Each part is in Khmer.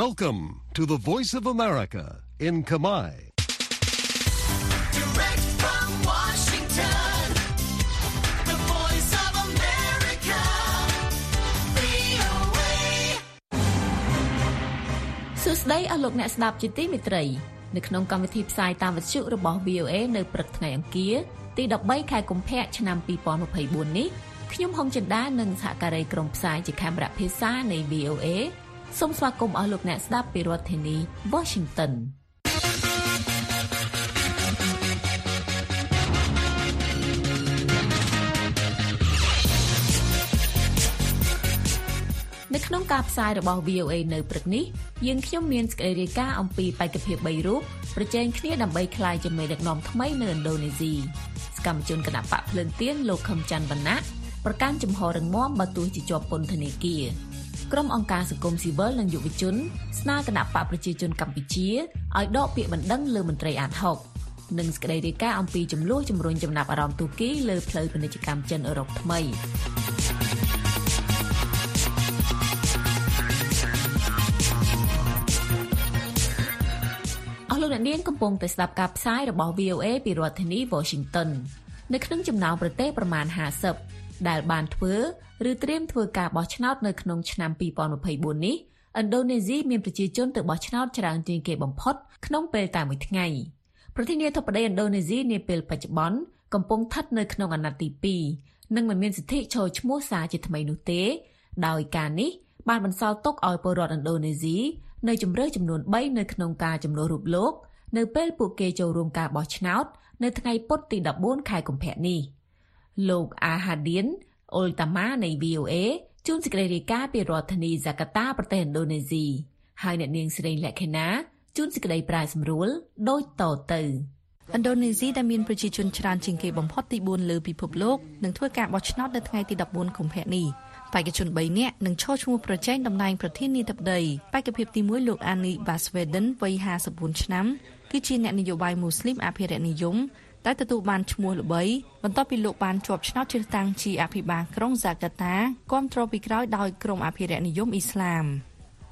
Welcome to the Voice of America in Kamai. Direct from Washington, the voice of America, VOA. សួស្តីអស់លោកអ្នកស្ដាប់ជាទីមេត្រី នៅក្នុងកម្មវិធីផ្សាយតាមវិទ្យុរបស់ VOA នៅព្រឹកថ្ងៃអង្គារទី13ខែកុម្ភៈឆ្នាំ2024នេះខ្ញុំហុងចិន្តានិងសហការីក្រុមផ្សាយជាខេមរៈភាសានៃ VOA សូមស្វាគមន៍អស់លោកអ្នកស្ដាប់ពីរដ្ឋធានី Washington នៅក្នុងការផ្សាយរបស់ VOA នៅព្រឹកនេះយើងខ្ញុំមានសេចក្តីរាយការណ៍អំពីបេក្ខភាព3រូបប្រជែងគ្នាដើម្បីក្លាយជាមេដឹកនាំថ្មីនៅឥណ្ឌូនេស៊ីសកម្មជនគណបកភ្លើងទៀនលោកខឹមច័ន្ទវណ្ណៈប្រកាន់ចំហររឹងមាំបើទោះជាជាប់ពន្ធនាគារ ក្រុមអង្គការសង្គមស៊ីវិលនិងយុវជនស្នើគណៈបកប្រជាជនកម្ពុជាឲ្យដកពាក្យបណ្ដឹងលើមន្ត្រីអាត6និងសេចក្តីរាយការណ៍អំពីចំនួនជំរុញចំណាប់អារម្មណ៍ទូគីលើផ្លូវពាណិជ្ជកម្មចិនអឺរ៉ុបថ្មីអស់លោកអ្នកនាងកំពុងតែស្ដាប់ការផ្សាយរបស់ VOA ពីរដ្ឋធានី Washington នៅក្នុងចំណោមប្រទេសប្រមាណ50ដែលបានធ្វើ ឬត្រៀមធ្វើការបោះឆ្នោតនៅក្នុងឆ្នាំ2024នេះឥណ្ឌូនេស៊ីមានប្រជាជនទៅបោះឆ្នោតច្រើនជាងគេបំផុតក្នុងពេលតែមួយថ្ងៃប្រធានាធិបតីឥណ្ឌូនេស៊ីនាពេលបច្ចុប្បន្នកំពុងស្ថិតនៅក្នុងអាណត្តិទី2និងមិនមានសិទ្ធិចូលឈ្មោះសារជាថ្មីនោះទេ ដោយការនេះបានបន្សល់ទុកឲ្យពលរដ្ឋឥណ្ឌូនេស៊ីនៅជំរឿចំនួន3នៅក្នុងការចំនួនរូបលោក នៅពេលពួកគេចូលរួមការបោះឆ្នោត នៅថ្ងៃពុធទី14ខែកុម្ភៈនេះលោកអាហាឌៀន អ៊ុលតាម៉ានៃ VOA ជួនសេចក្តីរាយការណ៍ពីរដ្ឋធានីហ្សាកាតាប្រទេសឥណ្ឌូនេស៊ីហើយអ្នកនាងស្រីលក្ខិណាជួនសេចក្តីប្រាយសម្រួលដូចតទៅឥណ្ឌូនេស៊ីដែលមានប្រជាជនច្រើនជាងគេបំផុតទី4លើពិភពលោកនឹងធ្វើការបោះឆ្នោតនៅថ្ងៃទី14កុម្ភៈនេះបេក្ខជន3នាក់នឹងឈរឈ្មោះប្រជែងតំណែងប្រធានាធិបតីបេក្ខភាពទី1លោកអានីបាស្វេដិនវ័យ54ឆ្នាំគឺជាអ្នកនយោបាយមូស្លីមអភិរក្សនិយម ដែលទទួលបានឈ្មោះល្បីបន្ទាប់ពីលោកបានជាប់ឆ្នោតជ្រើសតាំងជាអភិបាលក្រុងហ្សាកាតាគាំទ្រពីក្រោយដោយក្រុមអភិរក្សនិយមអ៊ីស្លាម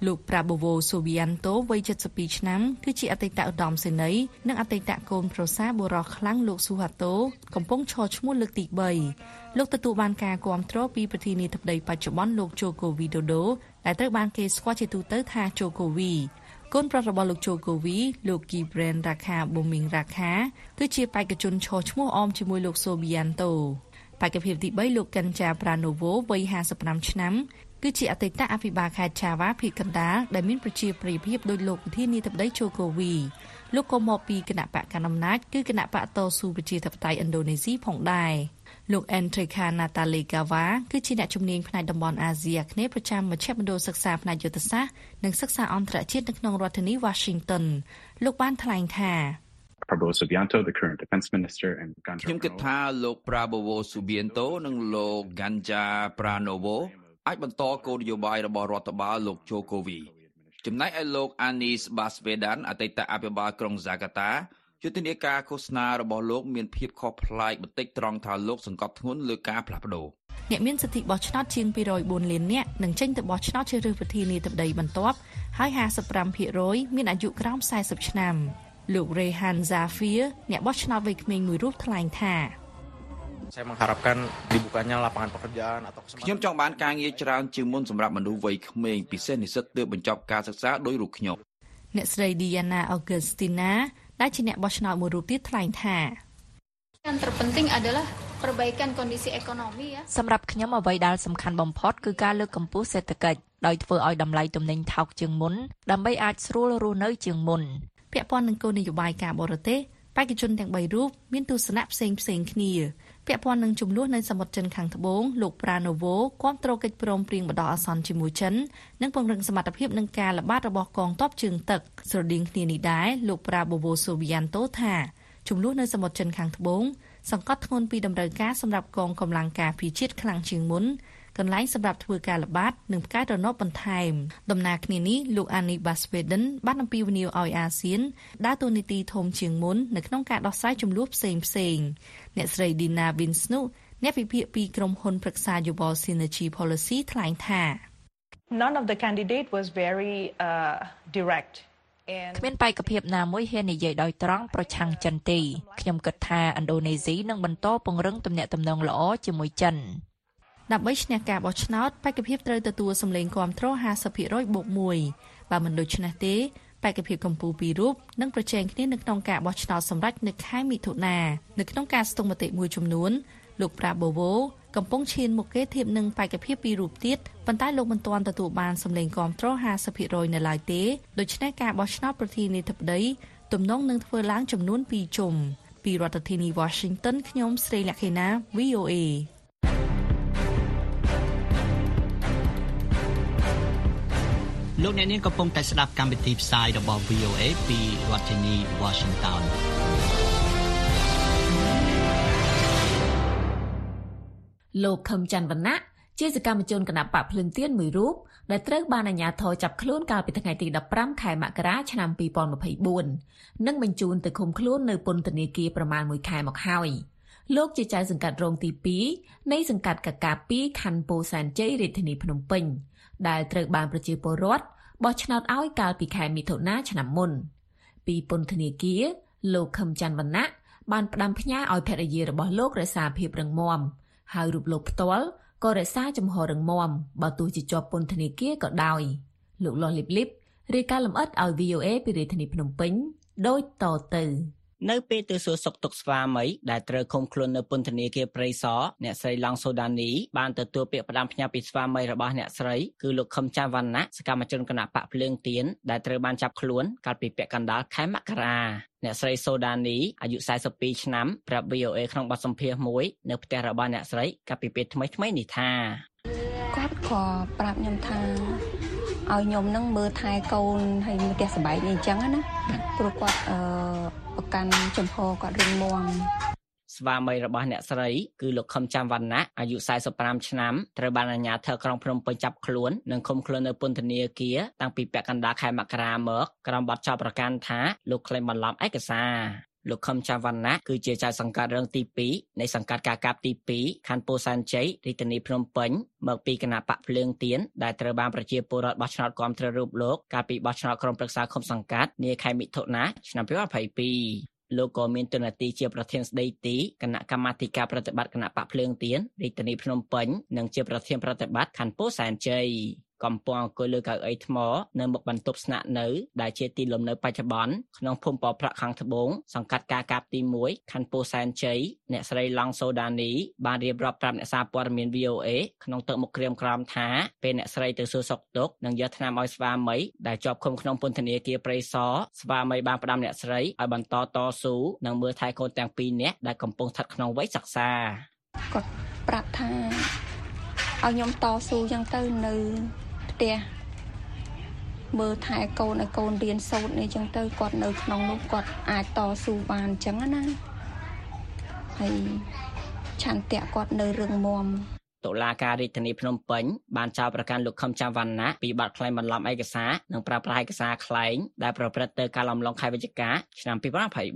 លោកប្រាបូវូសូវីយ៉ាន់តូវ័យ72ឆ្នាំគឺជាអតីតឧត្តមសេនីយ៍និងអតីតកូនប្រសារបុរសខ្លាំងលោកស៊ូហាតូកំពុងឈរឈ្មោះលើកទី3លោកទទួលបានការគាំទ្រពីប្រធានាធិបតីបច្ចុប្បន្នលោកជូកូវីដូដូដែលត្រូវបានគេស្គាល់ជាទូទៅថាជូកូវី កូនប្រុសរបស់លោកជូកូវីលោកគីប្រេនរ៉ាខាបូមីងរ៉ាខាគឺជាបេក្ខជនឈរឈ្មោះអមជាមួយលោកសូប៊ីយ៉ាន់តូបេក្ខភាពទី3លោកកិនចាប្រាណូវូវ័យ55ឆ្នាំ គឺជាអតីតអភិបាលខេត្តឆាវ៉ាភីកណ្ដាលដែលមានប្រជាប្រិយភាពដោយលោកប្រធានាធិបតីជូកូវីលោកក៏មកពីគណៈបកកណ្ដាលអំណាចគឺគណៈបកតស៊ូប្រជាធិបតេយ្យឥណ្ឌូនេស៊ីផងដែរលោក Entrika Natalie Gava គឺជាអ្នកជំនាញផ្នែកតំបន់អាស៊ីអាគ្នេយ៍ប្រចាំមជ្ឈមណ្ឌលសិក្សាផ្នែកយុទ្ធសាស្ត្រនិងសិក្សាអន្តរជាតិនៅក្នុងរដ្ឋធានី Washington លោកបានថ្លែងថា Prabowo Subianto, the current defense minister, and Ganja ខ្ញុំគិតថាលោក Prabowo Subianto និងលោក Ganja Pranowo អាចបន្តគោលនយោបាយរបស់រដ្ឋបាលលោកជូកូវី ចំណែកឯលោក Anis Baswedan អតីតអភិបាលក្រុងហ្សាកាតាយុទ្ធនាការឃោសនារបស់លោកមានភាពខុសប្លែកបន្តិចត្រង់ថាលោកសង្កត់ធ្ងន់លើការផ្លាស់ប្ដូរអ្នកមានសិទ្ធិបោះឆ្នោតជាង204លាននាក់នឹងចេញទៅបោះឆ្នោតជ្រើសរើសប្រធានាធិបតីបន្ទាប់ហើយ55%មានអាយុក្រោម40ឆ្នាំលោក Rehan Zafir អ្នកបោះឆ្នោតវ័យក្មេងមួយរូបថ្លែងថា Saya mengharapkan dibukanya lapangan pekerjaan atau ខ្ញុំ kesempatan ចង់បានការងារច្រើនជាងមុនសម្រាប់មនុស្សវ័យក្មេងពិសេសនិស្សិតទើបបញ្ចប់ការសិក្សាដោយរូបខ្ញុំអ្នកស្រី Diana Augustina ដែលជាអ្នកបោះឆ្នោតមួយរូបទៀតថ្លែងថា Yang terpenting adalah perbaikan kondisi ekonomi ya. សម្រាប់ខ្ញុំអ្វីដែលសំខាន់បំផុតគឺការលើកកម្ពស់សេដ្ឋកិច្ចដោយធ្វើឲ្យតម្លៃទំនិញថោកជាងមុនដើម្បីអាចស្រួលរស់នៅជាងមុនពាក់ព័ន្ធនឹងគោលនយោបាយការបរទេសបេក្ខជនទាំង3រូបមានទស្សនៈផ្សេងផ្សេងៗគ្នា ពាក់ព័ន្ធនឹងចំនួននៅសមុទ្រចិនខាងត្បូងលោកប្រាណូវូគាំទ្រកិច្ចព្រមព្រៀងបដោះអាសន្នជាមួយចិននិងពង្រឹងសមត្ថភាពនឹងការល្បាតរបស់កងទ័ពជើងទឹកស្រដៀងគ្នានេះដែរលោកប្រាបូវូសូវីយ៉ាន់តូថាចំនួននៅសមុទ្រចិនខាងត្បូងសង្កត់ធ្ងន់ពីតម្រូវការសម្រាប់កងកម្លាំងការពារជាតិខ្លាំងជាងមុន កន្លែងសម្រាប់ធ្វើការល្បាតនិងផ្កាយរណបបន្ថែមដំណើរគ្នានេះលោកអានីបាស្វេដិនបានអំពាវនាវឲ្យអាស៊ានដើរតួនាទីធំជាងមុននៅក្នុងការដោះស្រាយចំនួនផ្សេងផ្សេងៗអ្នកស្រី Dina Vinsnu អ្នកវិភាគពីក្រុមហ៊ុនប្រឹក្សាយោបល់ Synergy Policy ថ្លែងថា None of the candidate was very uh, direct. And គ្មានបេក្ខភាពណាមួយហ៊ាននិយាយដោយត្រង់ប្រឆាំងចិនទេខ្ញុំគិតថាឥណ្ឌូនេស៊ីនឹងបន្តពង្រឹងទំនាក់ទំនងល្អជាមួយចិន ដើម្បីឈ្នះការបោះឆ្នោតបេក្ខភាពត្រូវទទួលសម្លេងគាំទ្រ50%បូក1បើមិនដូច្នេះទេបេក្ខភាពកម្ពុជាពីររូបនឹងប្រជែងគ្នានៅក្នុងការបោះឆ្នោតសម្រេចនៅខែមិថុនានៅក្នុងការស្ទង់មតិមួយចំនួនលោកប្រាបូវូកំពុងឈានមុខគេធៀបនឹងបេក្ខភាពពីររូបទៀតប៉ុន្តែលោកមិនទាន់ទទួលបានសម្លេងគាំទ្រ50%នៅឡើយទេដូច្នេះការបោះឆ្នោតប្រធានាធិបតីទំនងនឹងធ្វើឡើងចំនួន2ជុំពីរដ្ឋធានី Washington ខ្ញុំស្រីលក្ខិណា VOA លោកអ្នកនាងកំពុងតែស្ដាប់កម្មវិធីផ្សាយរបស់ VOA ពីរដ្ឋធានី Washington លោកខឹមច័ន្ទវណ្ណៈជាសកម្មជនគណបកភ្លឹងទៀនមួយរូបដែលត្រូវបានអាជ្ញាធរចាប់ខ្លួនកាលពីថ្ងៃទី15ខែមករាឆ្នាំ2024និងបញ្ជូនទៅឃុំខ្លួននៅពន្ធនាគារប្រមាណ1ខែមកហើយលោកជាចៅសង្កាត់រងទី2នៃសង្កាត់កកា2ខណ្ឌពោធិ៍សែនជ័យរាជធានីភ្នំពេញ ដែលត្រូវបានប្រជាពលរដ្ឋបោះឆ្នោតឲ្យកាលពីខែមិថុនាឆ្នាំមុន ពីពន្ធនាគារលោកខឹមច័ន្ទវណ្ណៈបានផ្ដាំផ្ញើឲ្យភរិយារបស់លោករក្សាភាពរឹងមាំហើយរូបលោកផ្ទាល់ក៏រក្សាចំហររឹងមាំបើទោះជាជាប់ពន្ធនាគារក៏ដោយលោកលាស់លីបលីបរាយការណ៍លម្អិតឲ្យ VOA ពីរាជធានីភ្នំពេញដូចតទៅ នៅពេលទៅសួរសុខទុក្ខស្វាមីដែលត្រូវឃុំខ្លួននៅពន្ធនាគារព្រៃសរអ្នកស្រីឡង់សូដានីបានទទួលពាក្យផ្ដាំផ្ញើពីស្វាមីរបស់អ្នកស្រីគឺលោកខឹមចាវណ្ណៈសកម្មជនគណៈបកភ្លើងទៀនដែលត្រូវបានចាប់ខ្លួនកាលពីពាក់កណ្ដាលខែមករាអ្នកស្រីសូដានីអាយុ42ឆ្នាំប្រាប់ VOA ក្នុងបទសម្ភាសន៍មួយនៅផ្ទះរបស់អ្នកស្រីកាលពីពេលថ្មីៗនេះថាគាត់ក៏ប្រាប់ខ្ញុំថាឲ្យខ្ញុំនឹងមើលថែកូនហើយមើលផ្ទះសម្បែងអីអញ្ចឹងណាព្រោះគាត់អឺ ប្រកាន់ចំហគាត់រឹងមាំស្វាមីរបស់អ្នកស្រីគឺលោកខឹមចាំវណ្ណៈអាយុ45ឆ្នាំត្រូវបានអាជ្ញាធរក្រុងភ្នំពេញចាប់ខ្លួននិងឃុំខ្លួននៅពន្ធនាគារតាំងពីពាក់កណ្ដាលខែមករាមកក្រុមបាត់ចោទប្រកាន់ថាលោកក្លែងបន្លំឯកសារ លោកខឹមចាវណ្ណៈគឺជាចៅសង្កាត់រងទី2នៃសង្កាត់កាកាបទី2ខណ្ឌពោធិ៍សែនជ័យរាជធានីភ្នំពេញមកពីគណៈបកភ្លើងទៀនដែលត្រូវបានប្រជាពលរដ្ឋបោះឆ្នោតគាំទ្ររូបលោកកាលពីបោះឆ្នោតក្រុមប្រឹក្សាឃុំសង្កាត់នាខែមិថុនាឆ្នាំ2022លោកក៏មានតួនាទីជាប្រធានស្ដីទីគណៈកម្មាធិការប្រតិបត្តិគណៈបកភ្លើងទៀនរាជធានីភ្នំពេញនិងជាប្រធានប្រតិបត្តិខណ្ឌពោធិ៍សែនជ័យ កំពុងអង្គុយលើកៅអីថ្មនៅមុខបន្ទប់ស្នាក់នៅដែលជាទីលំនៅបច្ចុប្បន្នក្នុងភូមិប៉ោះប្រាក់ខាងត្បូងសង្កាត់ការកាប់ទី1ខណ្ឌពោធិ៍សែនជ័យអ្នកស្រីឡង់សូដានីបានរៀបរាប់ប្រាប់អ្នកសារព័ត៌មាន VOA ក្នុងទឹកមុខក្រៀមក្រំថាពេលអ្នកស្រីទៅសួរសុខទុក្ខនិងយកថ្នាំឲ្យស្វាមីដែលជាប់ឃុំក្នុងពន្ធនាគារព្រៃសរស្វាមីបានផ្ដាំអ្នកស្រីឲ្យបន្តតស៊ូនិងមើលថែកូនទាំងពីរនាក់ដែលកំពុងស្ថិតក្នុងវ័យសិក្សាគាត់ប្រាប់ថាឲ្យខ្ញុំតស៊ូអញ្ចឹងទៅនៅ ផ្ទះមើលថែកូនឲ្យកូនរៀនសូត្រនេះអញ្ចឹងទៅគាត់នៅក្នុងនោះគាត់អាចតស៊ូបានអញ្ចឹងណាហើយឆន្ទៈគាត់នៅរឹងមាំតុលាការរាជធានីភ្នំពេញបានចោទប្រកាន់លោកខឹមចាំវណ្ណៈពីបទក្លែងបន្លំឯកសារនិងប្រើប្រាស់ឯកសារក្លែងដែលប្រព្រឹត្តទៅកាលអំឡុងខែវិច្ឆិកាឆ្នាំ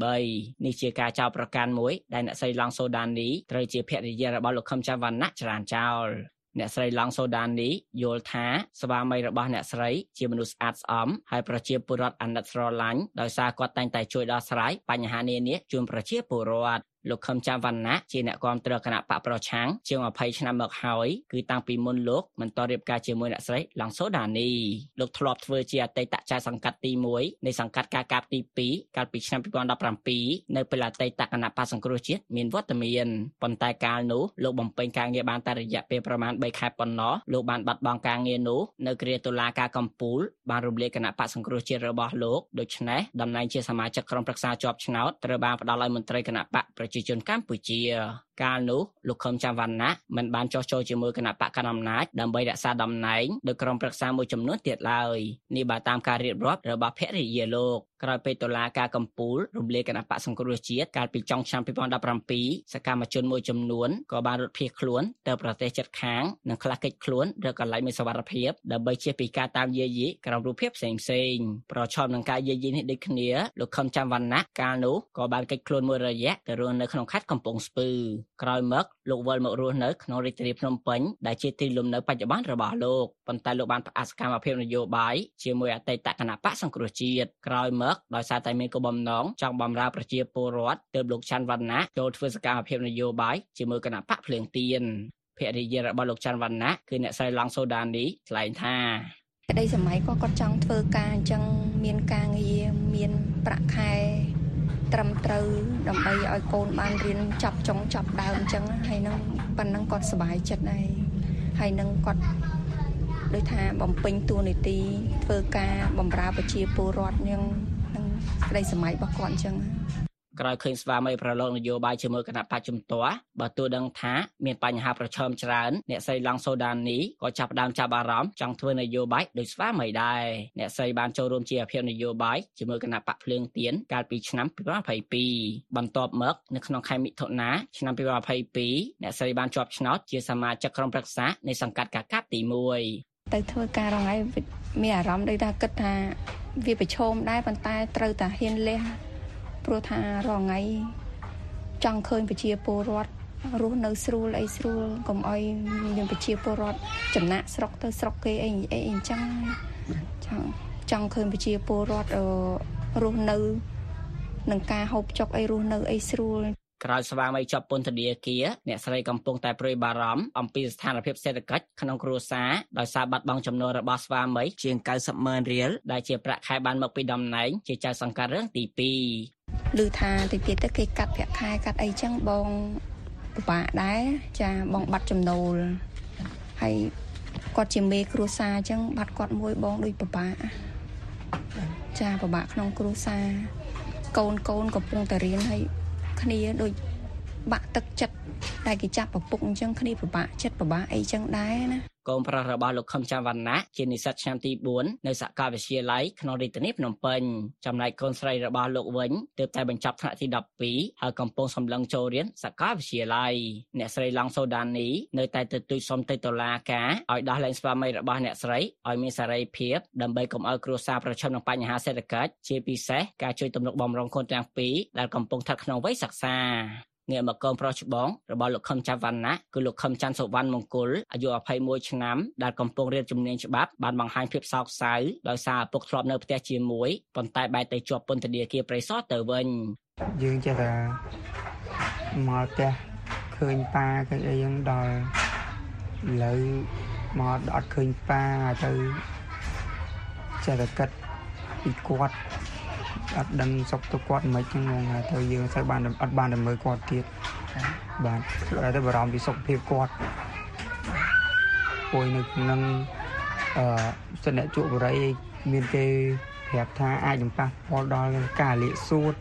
2023នេះជាការចោទប្រកាន់មួយដែលអ្នកស្រីឡង់សូដានីត្រូវជាភរិយារបស់លោកខឹមចាំវណ្ណៈចរានចោល អ្នកស្រីឡង់សូដានីយល់ថាស្វាមីរបស់អ្នកស្រីជាមនុស្សស្អាតស្អំហើយប្រជាពលរដ្ឋអាណិតស្រឡាញ់ដោយសារគាត់តែងតែជួយដោះស្រាយបញ្ហានានាជូនប្រជាពលរដ្ឋ លោកខឹមចាវណ្ណៈជាអ្នកគាំទ្រគណៈបកប្រឆាំងជាង20ឆ្នាំមកហើយគឺតាំងពីមុនលោកមិនតរៀបការជាមួយអ្នកស្រីឡង់សូដានីលោកធ្លាប់ធ្វើជាអតីតចៅសង្កាត់ទី1នៃសង្កាត់ការកាប់ទី2កាលពីឆ្នាំ2017នៅពេលអតីតគណៈបកសង្គ្រោះជាតិមានវត្តមានប៉ុន្តែកាលនោះលោកបំពេញការងារបានតែរយៈពេលប្រមាណ3ខែប៉ុណ្ណោះលោកបានបាត់បង់ការងារនោះនៅគ្រាតុលាការកំពូលបានរំលាយគណៈបកសង្គ្រោះជាតិរបស់លោកដូច្នេះតំណែងជាសមាជិកក្រុមប្រឹក្សាជាប់ឆ្នោតត្រូវបានផ្ដល់ឲ្យមន្ត្រីគណៈបកប្រជាជនកម្ពុជាកាលនោះលោកខឹមចាំវណ្ណៈមិនបានចោះចូលជាមួយគណៈបកកណ្ដាលអំណាចដើម្បីរក្សាតំណែងដោយក្រុមប្រឹក្សាមួយចំនួនទៀតឡើយនេះបើតាមការរៀបរាប់របស់ភរិយាលោកក្រោយពេលតុលាការកំពូលរំលាយគណៈបកសង្គ្រោះជាតិកាលពីចុងឆ្នាំ2017សកម្មជនមួយចំនួនក៏បានរត់ភៀសខ្លួនទៅប្រទេសជិតខាងនិងខ្លះកិច្ចខ្លួនរកកន្លែងមានសុវត្ថិភាពដើម្បីជៀសពីការតាមយាយីក្រោមរូបភាពផ្សេងផ្សេងៗប្រឈមនឹងការយាយីនេះដូចគ្នាលោកខឹមចាំវណ្ណៈកាលនោះក៏បានកិច្ចខ្លួនមួយរយៈទៅរស់នៅក្នុងខេត្តកំពង់ស្ពឺក្រោយមកលោកវិលមករស់នៅក្នុងរាជធានីភ្នំពេញដែលជាទីលំនៅបច្ចុប្បន្នរបស់លោកប៉ុន្តែលោកបានផ្អាកសកម្មភាពនយោបាយជាមួយអតីតគណៈបកសង្គ្រោះជាតិក្រោយមកដោយសារតែមានគោលបំណងចង់បម្រើប្រជាពលរដ្ឋទើបលោកច័ន្ទវណ្ណៈចូលធ្វើសកម្មភាពនយោបាយជាមួយគណៈបកភ្លើងទៀនភរិយារបស់លោកច័ន្ទវណ្ណៈគឺអ្នកស្រីឡង់សូដានីថ្លែងថាក្តីសម័យគាត់គាត់ចង់ធ្វើការអញ្ចឹងមានការងារមានប្រាក់ខែ ត្រឹមត្រូវដើម្បីឲ្យកូនបានរៀនចប់ចុងចប់ដើមអញ្ចឹងហើយនឹងប៉ុណ្ណឹងគាត់សុបាយចិត្តហើយហើយនឹងគាត់ដូចថាបំពេញតួនាទីធ្វើការបម្រើប្រជាពលរដ្ឋនឹងនឹងក្តីសម័យរបស់គាត់អញ្ចឹង ក្រោយឃើញស្វាមីប្រឡងនយោបាយជាមួយគណៈបច្ចុប្បន្នទាស់បើទោះដឹងថាមានបញ្ហាប្រឈមច្រើនអ្នកស្រីឡង់សូដានីក៏ចាប់ផ្ដើមចាប់អារម្មណ៍ចង់ធ្វើនយោបាយដោយស្វាមីដែរអ្នកស្រីបានចូលរួមជាអភិនយោបាយជាមួយគណៈបកភ្លើងទៀនកាលពីឆ្នាំ2022បន្ទាប់មកនៅក្នុងខែមិថុនាឆ្នាំ2022អ្នកស្រីបានជាប់ឆ្នោតជាសមាជិកក្រុមប្រឹក្សានៃសង្កាត់កាកាប់ទី1ទៅធ្វើការរងឯងមានអារម្មណ៍ដូចថាគិតថាវាប្រឈមដែរប៉ុន្តែត្រូវតែហ៊ានលះ ព្រោះថារងថ្ងៃចង់ឃើញប្រជាពលរដ្ឋរស់នៅស្រួលអីស្រួលកុំឲ្យមានប្រជាពលរដ្ឋចំណាក់ស្រុកទៅស្រុកគេអីអីអញ្ចឹងចង់ចង់ឃើញប្រជាពលរដ្ឋអឺរស់នៅនឹងការហូបចុកអីរស់នៅអីស្រួល ក្រោយស្វាមីជាប់ពន្ធនាគារអ្នកស្រីកំពុងតែព្រួយបារម្ភអំពីស្ថានភាពសេដ្ឋកិច្ចក្នុងគ្រួសារដោយសារបាត់បង់ចំណូលរបស់ស្វាមីជាង90ម៉ឺនរៀលដែលជាប្រាក់ខែបានមកពីតំណែងជាចៅសង្កាត់រឿងទី2ឮថាតិចទៀតទៅគេកាត់ប្រាក់ខែកាត់អីចឹងបងពិបាកដែរចាបងបាត់ចំណូលហើយគាត់ជាមេគ្រួសារអញ្ចឹងបាត់គាត់មួយបងដូចពិបាកចាពិបាកក្នុងគ្រួសារកូនកូនកំពុងតែរៀនហើយ គ្នាដូច បាក់ទឹកចិត្តតែគេចាប់ប្រពុកអញ្ចឹងគ្នាពិបាកចិត្តពិបាកអីចឹងដែរណាកូនប្រុសរបស់លោកខឹមចាំវណ្ណៈជានិស្សិតឆ្នាំទី4នៅសាកលវិទ្យាល័យក្នុងរាជធានីភ្នំពេញចំណែកកូនស្រីរបស់លោកវិញទើបតែបញ្ចប់ថ្នាក់ទី12ហើយកំពុងសម្លឹងចូលរៀនសាកលវិទ្យាល័យអ្នកស្រីឡង់សូដានីនៅតែទទូចសុំទៅតុលាការឲ្យដោះលែងស្វាមីរបស់អ្នកស្រីឲ្យមានសេរីភាពដើម្បីកុំឲ្យគ្រួសារប្រឈមនឹងបញ្ហាសេដ្ឋកិច្ចជាពិសេសការជួយទំនុកបំរុងខ្លួនទាំងពីរដែលកំពុងស្ថិតក្នុងវ័យសិក្សា ងាកមកកូនប្រុសច្បងរបស់លោកខឹមច័ន្ទវណ្ណៈគឺលោកខឹមច័ន្ទសុវណ្ណមង្គលអាយុ21ឆ្នាំដែលកំពុងរៀនជំនាញច្បាប់បានបង្ហាញភាពសោកសៅដោយសារឪពុកធ្លាប់នៅផ្ទះជាមួយប៉ុន្តែបែរទៅជាប់ពន្ធនាគារព្រៃសរទៅវិញយើងចេះតែមកផ្ទះឃើញប៉ាឃើញអីហ្នឹងដល់ឥឡូវមកអត់ឃើញប៉ាទៅចេះតែគិតពីគាត់ អត់ដឹងសុខទុក្ខគាត់មិនហ្នឹងងទៅយើងទៅបានអត់បានទៅមើលគាត់ទៀតបាទតែទៅបារម្ភពីសុខភាពគាត់ពួយនៅក្នុងអឺសនៈជក់បរិយមានគេប្រាប់ថាអាចនឹងប៉ះពាល់ដល់ការលាកសួត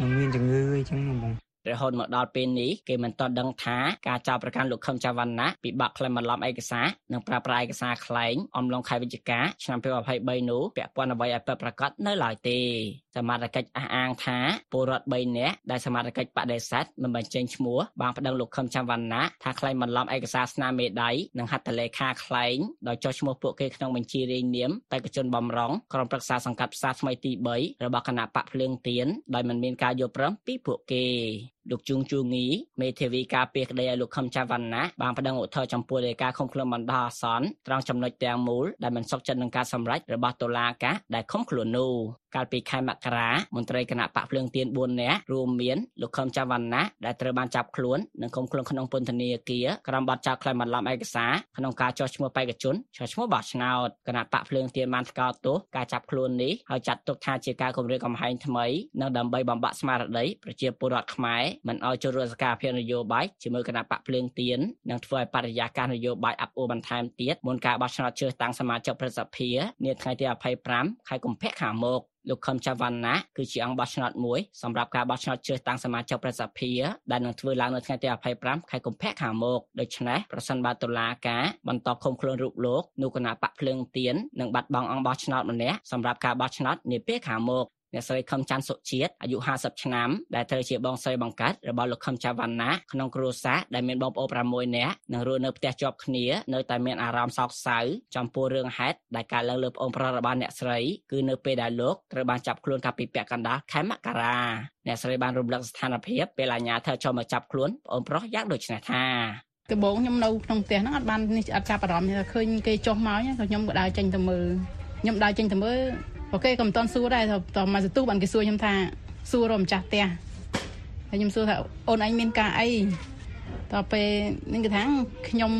និងមានជំងឺអីចឹងបងរហូតមកដល់ពេលនេះគេមិនទាន់ដឹងថាការចោទប្រកាន់លោកខឹមចៅវណ្ណៈពិបាកក្លែងបន្លំឯកសារនិងប្រើប្រាស់ឯកសារក្លែងអំឡុងខែវិច្ឆិកាឆ្នាំ2023នោះពាក់ព័ន្ធអ្វីឲ្យពិតប្រាកដនៅឡើយទេ សមត្ថកិច្ចអះអាងថាពលរដ្ឋ3នាក់ដែលសមត្ថកិច្ចបដិសេធមិនបញ្ចេញឈ្មោះបានប្តឹងលោកខឹមចៅវណ្ណៈថាក្លែងបន្លំឯកសារស្នាមមេដៃនិងហត្ថលេខាក្លែងដោយចុះឈ្មោះពួកគេក្នុងបញ្ជីរាយនាមបេក្ខជនបំរុងក្រុមប្រឹក្សាសង្កាត់ផ្សារថ្មីទី3របស់គណៈបកភ្លើងទៀនដោយមិនមានការយល់ព្រមពីពួកគេ លោកជួងជួងីមេធាវីការពារក្តីឲ្យលោកខឹមចៅវណ្ណៈបានប្តឹងឧទ្ធរណ៍ចំពោះលេខាឃុំខ្លួនបណ្ដោះអាសន្នត្រង់ចំណុចទាំងមូលដែលមិនសុខចិត្តនឹងការសម្រេចរបស់តុលាការដែលឃុំខ្លួននោះកាលពីខែមករាមន្ត្រីគណៈបកភ្លើងទៀន4នាក់រួមមានលោកខឹមចៅវណ្ណៈដែលត្រូវបានចាប់ខ្លួននិងឃុំខ្លួនក្នុងពន្ធនាគារក្រោមបទចោទក្លែងបន្លំឯកសារក្នុងការចោះឈ្មោះបេក្ខជនចោះឈ្មោះបោះឆ្នោតគណៈបកភ្លើងទៀនបានថ្កោលទោសការចាប់ខ្លួននេះហើយចាត់ទុកថាជាការគំរាមកំហែងថ្មីនិងដើម្បីបំបាក់ស្មារតីប្រជាពលរដ្ឋខ្មែរមិនឲ្យចូលរួមសកម្មភាពនយោបាយជាមួយគណៈបកភ្លើងទៀននិងធ្វើឲ្យបរិយាកាសនយោបាយអាប់អួរបន្ថែមទៀតមុនការបោះឆ្នោតជ្រើសតាំងសមាជិកប្រសិទ្ធិនាថ្ងៃទី25ខែកុម្ភៈខាងមុខលោកខឹមចៅវណ្ណៈគឺជាអង្គបោះឆ្នោតមួយសម្រាប់ការបោះឆ្នោតជ្រើសតាំងសមាជិកប្រសិទ្ធិដែលនឹងធ្វើឡើងនៅថ្ងៃទី25ខែកុម្ភៈខាងមុខដូច្នេះប្រសិនបើតុលាការបន្តឃុំខ្លួនរូបលោកនោះគណៈបកភ្លើងទៀននឹងបាត់បង់អង្គបោះឆ្នោតម្នាក់សម្រាប់ការបោះឆ្នោតនាពេលខាងមុខ អ្នកស្រីខឹមច័ន្ទសុជាតិអាយុ50ឆ្នាំដែលត្រូវជាបងស្រីបង្កើតរបស់លោកខឹមចៅវណ្ណាក្នុងគ្រួសារដែលមានបងប្អូន6នាក់និងរស់នៅផ្ទះជាប់គ្នានៅតែមានអារម្មណ៍សោកសៅចំពោះរឿងហេតុដែលកើតឡើងលើប្អូនប្រុសរបស់អ្នកស្រីគឺនៅពេលដែលលោកត្រូវបានចាប់ខ្លួនកាលពីពាក់កណ្ដាលខែមករាអ្នកស្រីបានរំលឹកស្ថានភាពពេលអាជ្ញាធរចូលមកចាប់ខ្លួនប្អូនប្រុសយ៉ាងដូចនេះថាដំបូងខ្ញុំនៅក្នុងផ្ទះហ្នឹងអត់បាននេះអត់ចាប់អារម្មណ៍ទេឃើញគេចុះមកក៏ខ្ញុំក៏ដើរចេញទៅមើលខ្ញុំដើរចេញទៅមើល អូខេក៏មិនតន់សួរដែរតមកសន្ទុះបានគេសួរខ្ញុំថាសួររកម្ចាស់ផ្ទះហើយខ្ញុំសួរថាអូនឯងមានការអីតពេលនេះគេថាខ្ញុំ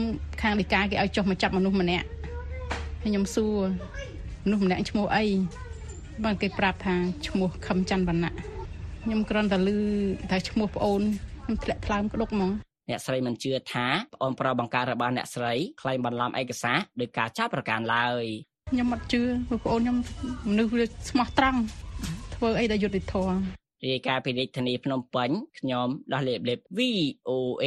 ខាងលិកាគេឲ្យចុះមកចាប់មនុស្សម្នាក់ហើយខ្ញុំសួរមនុស្សម្នាក់ឈ្មោះអីបានគេប្រាប់ថាឈ្មោះខឹមច័ន្ទវណ្ណៈខ្ញុំគ្រាន់តែឮថាឈ្មោះប្អូនខ្ញុំធ្លាក់ថ្លើមក្តុកហ្មងអ្នកស្រីមិនជឿថាប្អូនប្រុសបង្ការរបស់អ្នកស្រីក្លែងបន្លំឯកសារដោយការចាប់ប្រកាន់ឡើយ ខ្ញុំអត់ជឿព្រោះប្អូនខ្ញុំមនុស្សវាស្មោះត្រង់ធ្វើអីដែលយុត្តិធម៌រាយការណ៍ពីរាជធានីភ្នំពេញខ្ញុំដោះលេបលេប VOA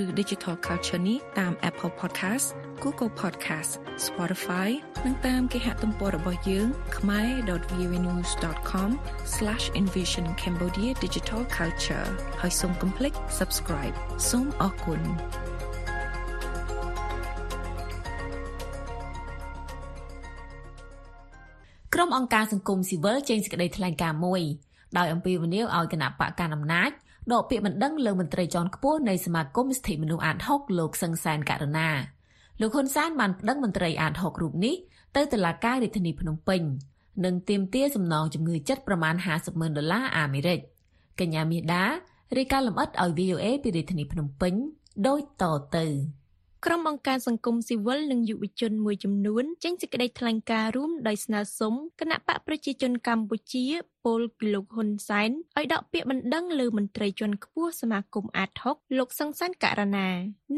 ឬ Digital Culture នេះតាម Apple Podcast Google Podcast Spotify និងតាមគេហទំព័ររបស់យើង khmer.vnews.com/envision Cambodia Digital Culture ហើយសូមកុំភ្លេច subscribe សូមអរគុណក្រុមអង្គការសង្គមស៊ីវិលចេញសេចក្តីថ្លែងការណ៍មួយដោយអំពាវនាវឲ្យគណៈបកកណ្ដាលអំណាច ដកពាក្យបណ្ដឹងលើមន្ត្រីជាន់ខ្ពស់នៃសមាគមសិទ្ធិមនុស្សអាត6លោកសឹងសានករណាលោកហ៊ុនសែនបានប្តឹងមន្ត្រីអាត6រូបនេះទៅតុលាការរាជធានីភ្នំពេញនិងទាមទារសំណងជំងឺចិត្តប្រមាណ50ម៉ឺនដុល្លារអាមេរិកកញ្ញាមាសដារាយការណ៍លម្អិតឲ្យ VOA ពីរាជធានីភ្នំពេញដូចតទៅ ក្រុមអង្គការសង្គមស៊ីវិលនិងយុវជនមួយចំនួនចេញសេចក្តីថ្លែងការណ៍រួមដោយស្នើសុំគណៈបកប្រជាជនកម្ពុជាពលពីលោកហ៊ុនសែនឲ្យដកពាក្យបណ្ដឹងលើមន្ត្រីជាន់ខ្ពស់សមាគមអាត6លោកសង្សានករណា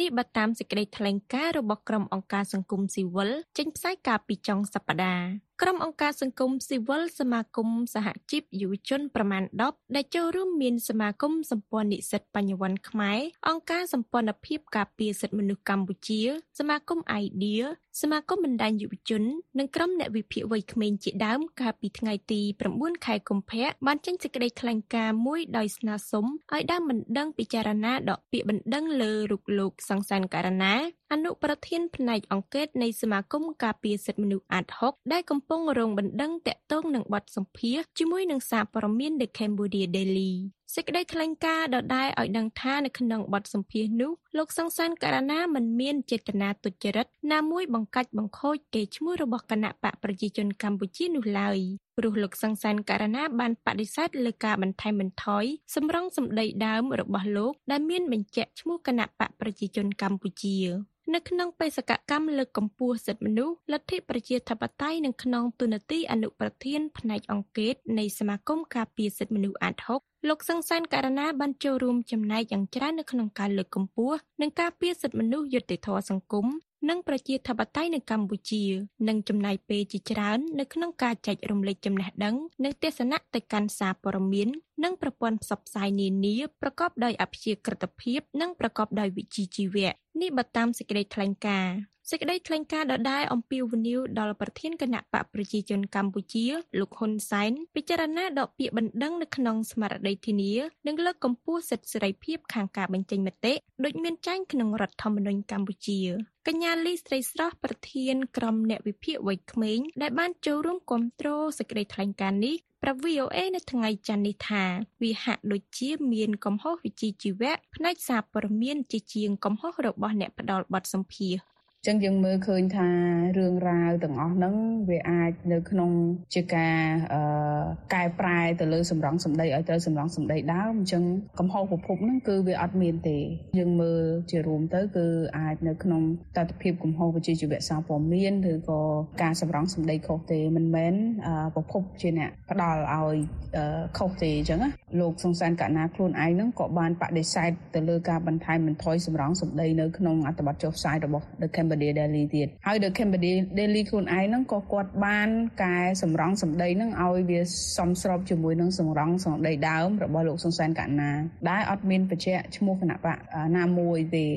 នេះបើតាមសេចក្តីថ្លែងការណ៍របស់ក្រុមអង្គការសង្គមស៊ីវិលចេញផ្សាយកាលពីចុងសប្តាហ៍ ក្រុមអង្គការសង្គមស៊ីវិលសមាគមសហជីពយុវជនប្រមាណ10ដែលចូលរួមមានសមាគមសម្ព័ន្ធនិស្សិតបញ្ញវន្តខ្មែរអង្គការសម្ព័ន្ធភាពការពារសិទ្ធិមនុស្សកម្ពុជា សមាគម IDEA សមាគមបណ្ដាញយុវជននិងក្រុមអ្នកវិភាគវ័យក្មេងជាដើមកាលពីថ្ងៃទី9ខែកុម្ភៈបានចេញសេចក្តីថ្លែងការណ៍មួយដោយស្នើសុំឲ្យដើមបណ្ដឹងពិចារណាដកពាក្យបណ្ដឹងលើរូបលោកសង្សានករណាអនុប្រធានផ្នែកអង្គការនៃសមាគមការពារសិទ្ធិមនុស្សអាត6ដែលកំពុងរងបណ្ដឹងតាក់ទងនឹងបទសម្ភាសន៍ជាមួយនឹងសារព័ត៌មាន The Cambodia Daily សេចក្តីថ្លែងការណ៍ដដែលឲ្យដឹងថានៅក្នុងបទសម្ភាសន៍នោះលោកសង្សានករណាមិនមានចេតនាទុច្ចរិតណាមួយបង្កាច់បង្ខូចកេរ្តិ៍ឈ្មោះរបស់គណៈបកប្រជាជនកម្ពុជានោះឡើយព្រោះលោកសង្សានករណាបានបដិសេធលើការបន្ថែមបន្ថយសម្រងសម្ដីដើមរបស់លោកដែលមានបញ្ជាក់ឈ្មោះគណៈបកប្រជាជនកម្ពុជានៅក្នុងបេសកកម្មលើកកម្ពស់សិទ្ធិមនុស្សលទ្ធិប្រជាធិបតេយ្យនិងក្នុងទូនាទីអនុប្រធានផ្នែកអង្គការនៃសមាគមការពារសិទ្ធិមនុស្សអាត6 លោកសង្សានករណាបានចូលរួមចំណែកយ៉ាងច្រើននៅក្នុងការលើកកម្ពស់និងការពារសិទ្ធិមនុស្សយុត្តិធម៌សង្គមនិងប្រជាធិបតេយ្យនៅកម្ពុជា និងចំណាយពេលជាច្រើននៅក្នុងការចែករំលែកចំណេះដឹងនិងទស្សនៈទៅកាន់សារព័ត៌មាន និងប្រព័ន្ធផ្សព្វផ្សាយនានាប្រកបដោយអព្យាក្រឹតភាព និងប្រកបដោយវិជ្ជាជីវៈនេះបើតាមសេចក្តីថ្លែងការណ៍ សេចក្តីថ្លែងការណ៍ដដែលអំពាវនាវដល់ប្រធានគណៈបកប្រជាជនកម្ពុជាលោកហ៊ុនសែនពិចារណាដកពាក្យបណ្ដឹងនៅក្នុងស្មារតីធានានិងលើកកម្ពស់សិទ្ធិសេរីភាពខាងការបញ្ចេញមតិដូចមានចែងក្នុងរដ្ឋធម្មនុញ្ញកម្ពុជាកញ្ញាលីស្រីស្រស់ប្រធានក្រុមអ្នកវិភាគវ័យក្មេងដែលបានចូលរួមគ្រប់គ្រងសេចក្តីថ្លែងការណ៍នេះប្រាប់ VOA នៅថ្ងៃច័ន្ទនេះថាវាហាក់ដូចជាមានកំហុសវិជ្ជាជីវៈផ្នែកសារព័ត៌មានជាជាងកំហុសរបស់អ្នកផ្ដល់បទសម្ភាសន៍ ចឹងយើងមើលឃើញថារឿងរ៉ាវទាំងអស់ហ្នឹងវាអាចនៅក្នុងជាការអឺកែប្រែទៅលើសម្រងសម្ដីឲ្យត្រូវសម្រងសម្ដីដើមអញ្ចឹងកំហុសប្រភពហ្នឹងគឺវាអត់មានទេយើងមើលជារួមទៅគឺអាចនៅក្នុងតតិភាពកំហុសវិជ្ជាជីវៈសារព័ត៌មានឬក៏ការសម្រងសម្ដីខុសទេមិនមែនអឺប្រភពជាអ្នកផ្ដល់ឲ្យអឺខុសទេអញ្ចឹងណាលោកសង្សានកណាខ្លួនឯងហ្នឹងក៏បានបដិសេធទៅលើការបន្ថែមបន្ថយសម្រងសម្ដីនៅក្នុងអត្ថបទចុះផ្សាយរបស់ The Cambodia Daily ទៀតហើយ The Cambodia Daily ខ្លួនឯងហ្នឹងក៏គាត់បានកែសម្រងសម្ដីហ្នឹងឲ្យវាសមស្របជាមួយនឹងសម្រងសម្ដីដើមរបស់លោកសង្សានកណាដែលអត់មានបញ្ជាក់ឈ្មោះគណៈបកណាមួយទេ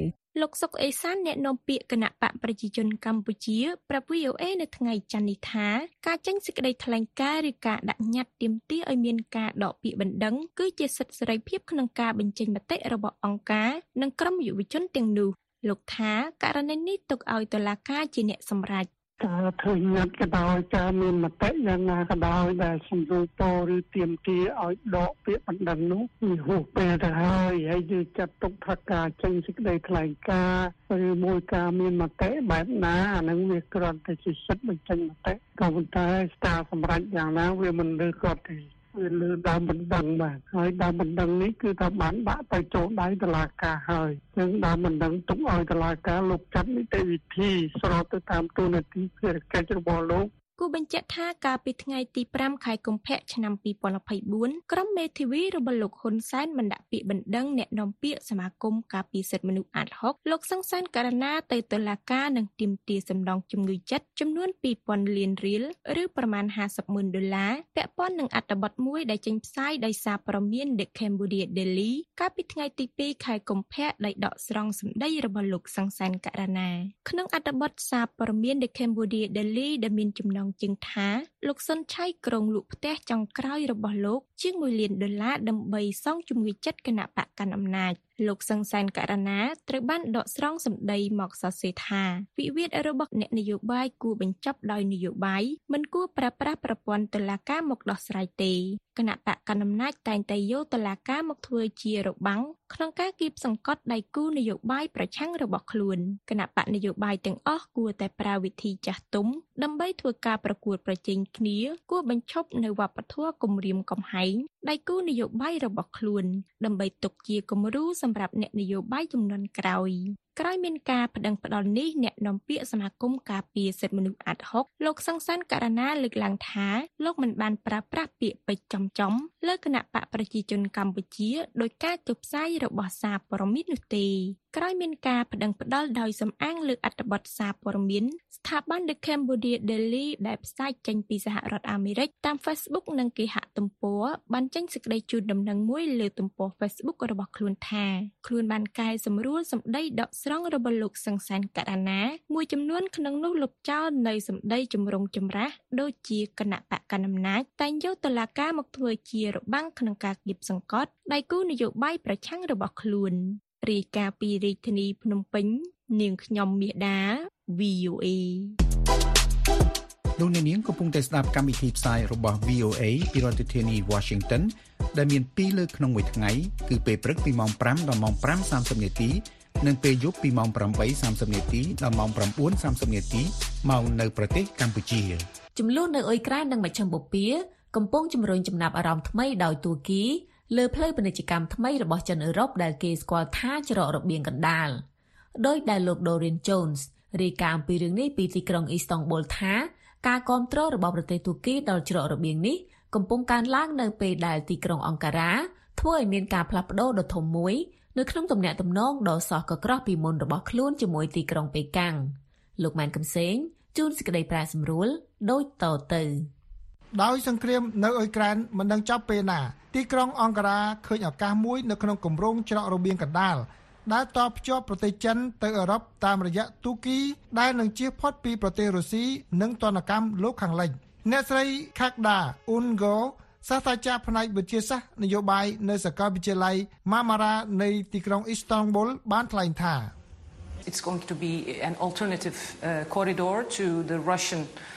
លោកសុកអេសានអ្នកនាំពាក្យគណៈបកប្រជាជនកម្ពុជាប្រាប់ VOA នៅថ្ងៃច័ន្ទនេះថាការចេញសេចក្តីថ្លែងការណ៍ឬការដាក់ញត្តិទាមទារឲ្យមានការដកពាក្យបណ្ដឹងគឺជាសិទ្ធិសេរីភាពក្នុងការបញ្ចេញមតិរបស់អង្គការនិងក្រុមយុវជនទាំងនោះ លោកថាករណីនេះទុកឲ្យតុលាការជាអ្នកសម្រេចការធ្វើញត្តិក៏ដោយការមានមតិយ៉ាងណាក៏ដោយដែលសម្រួលតឬទៀមទាឲ្យដកពាក្យបណ្ដឹងនោះវាហួសពេលទៅហើយហើយយើងចាត់ទុកថាការចេញសេចក្តីថ្លែងការណ៍ឬមួយការមានមតិបែបណាអានឹងវាគ្រាន់តែជាសិទ្ធិបញ្ចេញមតិក៏ប៉ុន្តែការសម្រេចយ៉ាងណាវាមិនលើគាត់ទេ វាលើដើមបណ្ដឹងបាទហើយដើមបណ្ដឹងនេះគឺថាបានដាក់ទៅចូលដៃតុលាការហើយចឹងដើមបណ្ដឹងទុកឲ្យតុលាការលោកចាត់នីតិវិធីស្របទៅតាមទូនាទីភារកិច្ចរបស់លោក គូបញ្ជាក់ថាកាលពីថ្ងៃទី5ខែកុម្ភៈឆ្នាំ2024ក្រុមមេធាវីរបស់លោកហ៊ុនសែនបានដាក់ពាក្យបណ្ដឹងអ្នកនាំពាក្យសមាគមការពារសិទ្ធិមនុស្សអាត6លោកសង្សានករណាទៅតុលាការនឹងទាមទារសំណងជំងឺចិត្តចំនួន2000លានរៀលឬប្រមាណ50ម៉ឺនដុល្លារពាក់ព័ន្ធនឹងអត្ថបទមួយដែលចេញផ្សាយដោយសារព័ត៌មាន The Cambodia Daily កាលពីថ្ងៃទី2ខែកុម្ភៈដោយដកស្រង់សម្ដីរបស់លោកសង្សានករណាក្នុងអត្ថបទសារព័ត៌មាន The Cambodia Daily ដែលមានចំណងជើងថាលោកសុនឆៃក្រុងលក់ផ្ទះចុងក្រោយរបស់លោក ជាង1លានដុល្លារដើម្បីសងជំងឺចិត្តគណៈបកកណ្ដាលអំណាចលោកសង្សានករណាត្រូវបានដកស្រង់សម្ដីមកសរសេរថាវិវាទរបស់អ្នកនយោបាយគួរបញ្ចប់ដោយនយោបាយមិនគួរប្រើប្រាស់ប្រព័ន្ធតុលាការមកដោះស្រាយទេគណៈបកកណ្ដាលអំណាចតែងតែយកតុលាការមកធ្វើជារបាំងក្នុងការគៀបសង្កត់ដៃគូនយោបាយប្រឆាំងរបស់ខ្លួនគណៈបកនយោបាយទាំងអស់គួរតែប្រើវិធីចាស់ទុំដើម្បីធ្វើការប្រកួតប្រជែងគ្នាគួរបញ្ឈប់នៅវប្បធម៌គំរាមកំហែង ដៃគូនយោបាយរបស់ខ្លួន ដើម្បីទុកជាគំរូសម្រាប់អ្នកនយោបាយចំនួនក្រោយក្រោយមានការប្តឹងផ្តល់នេះអ្នកនាំពាក្យសមាគមការពារសិទ្ធិមនុស្សអាត់ហុកលោកសង្សានករណាលើកឡើងថាលោកមិនបានប្រើប្រាស់ពាក្យពេចន៍ចំចំលើគណៈបកប្រជាជនកម្ពុជាដោយការចុះផ្សាយរបស់សារព័ត៌មាននោះទេ ក្រោយមានការប្តឹងផ្តល់ដោយសំអាងលើអត្ថបទសារព័ត៌មានស្ថាប័ន The Cambodia Daily ដែលផ្សាយចេញពីសហរដ្ឋអាមេរិកតាម Facebook និងគេហទំព័របានចេញសេចក្តីជូនដំណឹងមួយលើទំព័រ Facebook របស់ខ្លួនថាខ្លួនបានកែសម្រួលសម្ដីដកស្រង់របស់លោកសង្សានករណាមួយចំនួនក្នុងនោះលុបចោលនៅសម្ដីចម្រុងចម្រាស់ដូចជាគណៈបកកណ្ដាលអំណាចតែងយកតឡាការមកធ្វើជារបាំងក្នុងការគៀបសង្កត់ដៃគូនយោបាយប្រឆាំងរបស់ខ្លួន រាយការណ៍ពីរាជធានីភ្នំពេញ នាងខ្ញុំមាសដា VOA លោកអ្នកនាងកំពុងតែស្ដាប់កម្មវិធីផ្សាយរបស់ VOA ពីរដ្ឋធានី Washington ដែលមាន2លើកក្នុងមួយថ្ងៃគឺពេលព្រឹកពីម៉ោង5ដល់ម៉ោង5:30នាទីនិងពេលយប់ពីម៉ោង8:30នាទីដល់ម៉ោង9:30នាទីមកនៅប្រទេសកម្ពុជាចំនួននៅអ៊ុយក្រែននិងមជ្ឈិមបូព៌ាកំពុងជំរុញចំណាប់អារម្មណ៍ថ្មីដោយទួរគី លើផ្លូវពាណិជ្ជកម្មថ្មីរបស់ចិនអឺរ៉ុបដែលគេស្គាល់ថាច្រករបៀងកណ្ដាលដោយដែលលោក Dorian Jones រាយការណ៍អំពីរឿងនេះពីទីក្រុងអ៊ីស្តង់ប៊ុលថាការគ្រប់គ្រងរបស់ប្រទេសទូគីដល់ច្រករបៀងនេះកំពុងកើនឡើងនៅពេលដែលទីក្រុងអង្ការ៉ាធ្វើឲ្យមានការផ្លាស់ប្ដូរដ៏ធំមួយនៅក្នុងទំនាក់ទំនងដ៏សោះកក្រោះពីមុនរបស់ខ្លួនជាមួយទីក្រុងប៉េកាំងលោកម៉ែនកំសែងជួនសេចក្តីប្រាសម្រួលដូចតទៅ ដោយសង្គ្រាមនៅអ៊ុយក្រែនមិនដឹងចប់ពេលណា ទីក្រុងអង្ការ៉ាឃើញឱកាសមួយនៅក្នុងគម្រោងច្រករបៀងកណ្ដាលដែលតភ្ជាប់ប្រទេសចិនទៅអឺរ៉ុបតាមរយៈទូគីដែលនឹងជៀសផុតពីប្រទេសរុស្ស៊ីនិងទណ្ឌកម្មលោកខាងលិចអ្នកស្រី Khakda Ungo សាស្ត្រាចារ្យផ្នែកវិទ្យាសាស្ត្រនយោបាយនៅសាកលវិទ្យាល័យ Marmara នៃទីក្រុង Istanbul បានថ្លែងថា It's going to be an alternative uh, corridor to the Russian uh,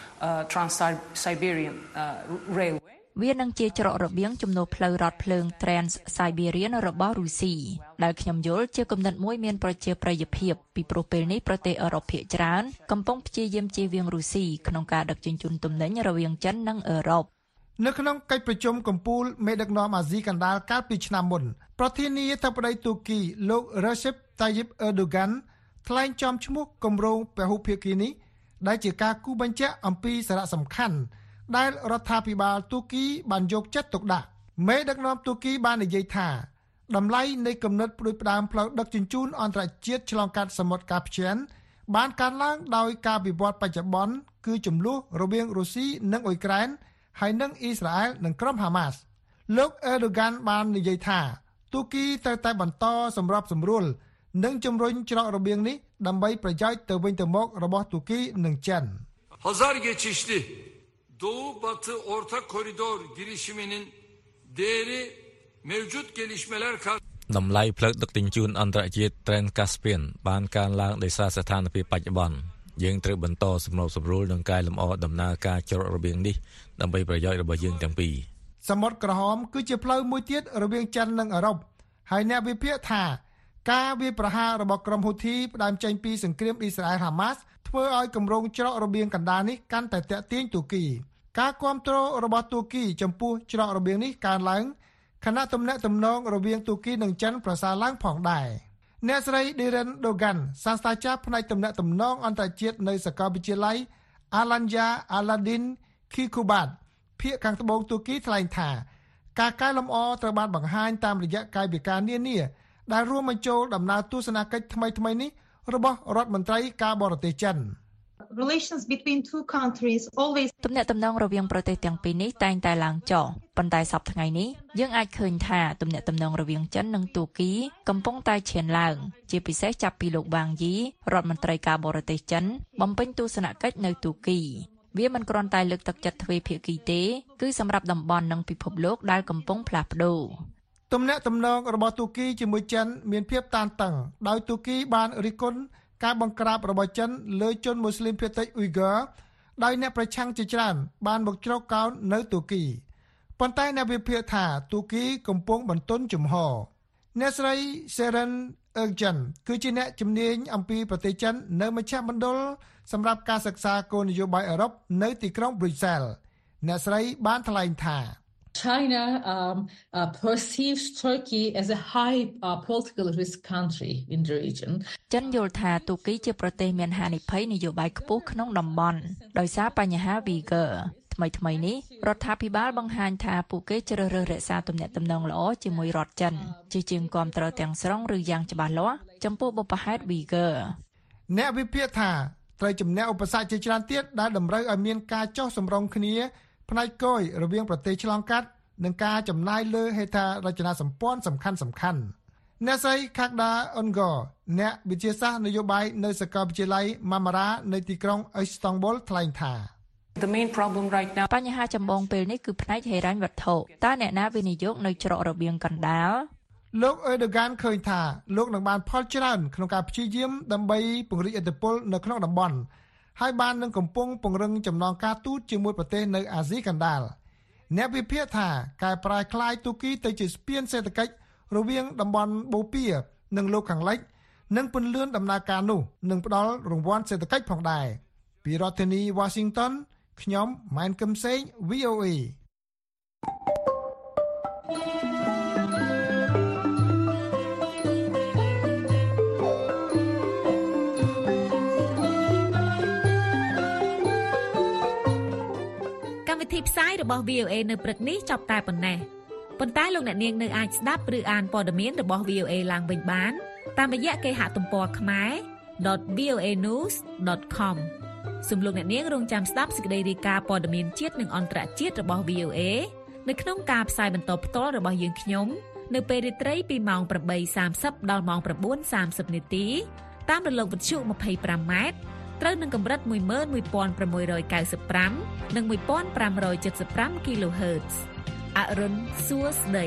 Trans-Siberian uh, Railway. វានឹងជាច្រករបៀងជំនួសផ្លូវរថភ្លើង Trans-Siberian របស់រុស្ស៊ីដែលខ្ញុំយល់ជាគំនិតមួយមានប្រជាប្រិយភាពពីព្រោះពេលនេះប្រទេសអឺរ៉ុបភាគច្រើនកំពុងព្យាយាមជៀសវាងរុស្ស៊ីក្នុងការដឹកជញ្ជូនទំនិញរវាងចិននិងអឺរ៉ុបនៅក្នុងកិច្ចប្រជុំកំពូលមេដឹកនាំអាស៊ីកណ្ដាលកាលពីឆ្នាំមុនប្រធានាធិបតីទូគីលោក Recep Tayyip Erdogan ថ្លែងចំឈ្មោះគម្រោងពហុភាគីនេះ ដែលជាការគូបញ្ជាក់អំពីសារៈសំខាន់ដែលរដ្ឋាភិបាលទូគីបានយកចិត្តទុកដាក់មេដឹកនាំទូគីបាននិយាយថាតម្លៃនៃគំនិតផ្ដួចផ្ដើមផ្លូវដឹកជញ្ជូនអន្តរជាតិឆ្លងកាត់សមុទ្រកាស្ពីយនបានកើនឡើងដោយការវិវត្តបច្ចុប្បន្នគឺចំនួនរវាងរុស្ស៊ីនិងអ៊ុយក្រែនហើយនិងអ៊ីស្រាអែលនិងក្រុមហាម៉ាសលោកអេដូហ្គានបាននិយាយថាទូគីត្រូវតែបន្តសម្របសម្រួលនិងជំរុញច្រករបៀងនេះ ដើម្បីប្រយោជន៍ទៅវិញទៅមករបស់ទូគីនិងចិន Hazar geçişli Doğu Batı Orta Koridor girişiminin değeri mevcut gelişmeler kar តម្លៃផ្លូវដឹកជញ្ជូនអន្តរជាតិ Trans Caspian បានកើនឡើងដោយសារស្ថានភាពបច្ចុប្បន្នយើងត្រូវបន្តសម្របសម្រួលនិងកែលម្អដំណើរការច្រករបៀងនេះដើម្បីប្រយោជន៍របស់យើងទាំងពីរសមុទ្រក្រហមគឺជាផ្លូវមួយទៀតរវាងចិននិងអឺរ៉ុបហើយអ្នកវិភាគថា ការវាយប្រហាររបស់ក្រុមហ៊ូធីផ្ដើមចេញពីសង្គ្រាមអ៊ីស្រាអែលហាម៉ាស់ធ្វើឲ្យគម្រោងច្រករបៀងកណ្ដាលនេះកាន់តែតាក់ទាញទូគីការគ្រប់គ្រងរបស់ទូគីចំពោះច្រករបៀងនេះកើនឡើងខណៈទំនាក់ទំនងរវាងទូគីនិងចិនប្រសើរឡើងផងដែរអ្នកស្រី Diren Dogan សាស្ត្រាចារ្យផ្នែកទំនាក់ទំនងអន្តរជាតិនៅសាកលវិទ្យាល័យ Alanya Aladdin Kikubat ភាគខាងត្បូងទូគីថ្លែងថា ការកែលម្អត្រូវបានបង្ហាញតាមរយៈកាយវិការនានា ដែលរួមបញ្ចូលដំណើរទស្សនកិច្ចថ្មីៗនេះរបស់រដ្ឋមន្ត្រីការបរទេសចិន relations between two countries always ទំនាក់ទំនងរវាងប្រទេសទាំងពីរនេះតែងតែឡើងចុះប៉ុន្តែសប្តាហ៍ថ្ងៃនេះយើងអាចឃើញថាទំនាក់ទំនងរវាងចិននិងទូគីកំពុងតែឈានឡើង ជាពិសេសចាប់ពីលោកបាងយីរដ្ឋមន្ត្រីការបរទេសចិន បំពេញទស្សនកិច្ចនៅទូគីវាមិនគ្រាន់តែលើកទឹកចិត្តទ្វេភាគីទេ គឺសម្រាប់តំបន់និងពិភពលោកដែលកំពុងផ្លាស់ប្ដូរ ទំនាក់ទំនងរបស់ទូគីជាមួយចិនមានភាពតានតឹងដោយទូគីបានរិះគន់ការបង្ក្រាបរបស់ចិនលើជនមូស្លីមភាគតិចអ៊ុយហ្គើដោយអ្នកប្រឆាំងជាច្រើនបានមកជ្រកកោននៅទូគីប៉ុន្តែអ្នកវិភាគថាទូគីកំពុងបន្ទន់ជំហរអ្នកស្រី Seren Ergen គឺជាអ្នកជំនាញអំពីប្រទេសចិននៅមជ្ឈមណ្ឌលសម្រាប់ការសិក្សាគោលនយោបាយអឺរ៉ុបនៅទីក្រុង Brussels អ្នកស្រីបានថ្លែងថា China um, uh, perceives Turkey as a high uh, political risk country in the region. ចិនយល់ថាទូគីជាប្រទេសមានហានិភ័យនយោបាយខ្ពស់ក្នុងតំបន់ដោយសារបញ្ហា Uyghur ថ្មីថ្មីនេះរដ្ឋាភិបាលបង្ហាញថាពួកគេជ្រើសរើសរក្សាទំនាក់ទំនងល្អជាមួយរដ្ឋចិនជាជាងគ្រប់គ្រងទាំងស្រុងឬយ៉ាងច្បាស់លាស់ចំពោះបុព្វហេតុ Uyghur អ្នកវិភាគថាត្រូវជំនះឧបសគ្គជាច្រើនទៀតដែលតម្រូវឲ្យមានការចោះសម្រុងគ្នា ផ្នែកគយរវាងប្រទេសឆ្លងកាត់និងការចំណាយលើហេដ្ឋារចនាសម្ព័ន្ធសំខាន់សំខាន់អ្នកស្រី Khakda Ongo អ្នកវិទ្យាសាស្ត្រនយោបាយនៅសាកលវិទ្យាល័យ Marmara នៅទីក្រុង Istanbul ថ្លែងថា The main problem right now បញ្ហាចម្បងពេលនេះគឺផ្នែកហិរញ្ញវត្ថុតើអ្នកណាវិនិយោគនៅច្រករបៀងកណ្ដាលលោកអេដូហ្គានឃើញថាលោកនឹងបានផលច្រើនក្នុងការព្យាយាមដើម្បីពង្រីកឥទ្ធិពលនៅក្នុងតំបន់ ហើយបាននឹងកំពុងពង្រឹងចំណងការទូតជាមួយប្រទេសនៅអាស៊ីកណ្ដាលអ្នកវិភាគថាការប្រែក្លាយទូគីទៅជាស្ពានសេដ្ឋកិច្ចរវាងតំបន់បូព៌ានិងលោកខាងលិចនិងពន្លឿនដំណើរការនោះនឹងផ្ដល់រង្វាន់សេដ្ឋកិច្ចផងដែរពីរដ្ឋធានី Washington ខ្ញុំម៉ែនកឹមសេង VOA វិធីផ្សាយរបស់ VOA នៅព្រឹកនេះចប់តែប៉ុណ្ណេះប៉ុន្តែលោកអ្នកនាងនៅអាចស្ដាប់ឬអានព័ត៌មានរបស់ VOA ឡើងវិញបាន តាមរយៈគេហទំព័រខ្មែរ www.voanews.com សំលោកអ្នកនាងរងចាំស្ដាប់សេចក្តីរាយការណ៍ព័ត៌មានជាតិនិងអន្តរជាតិរបស់ VOA នៅក្នុងការផ្សាយបន្តផ្ទាល់របស់យើងខ្ញុំនៅពេលរាត្រីពីម៉ោង8:30ដល់ម៉ោង9:30នាទីតាមរលកវិទ្យុ 25m ត្រូវនឹងកម្រិត11695និង1575 kHz អរុនសួស្តី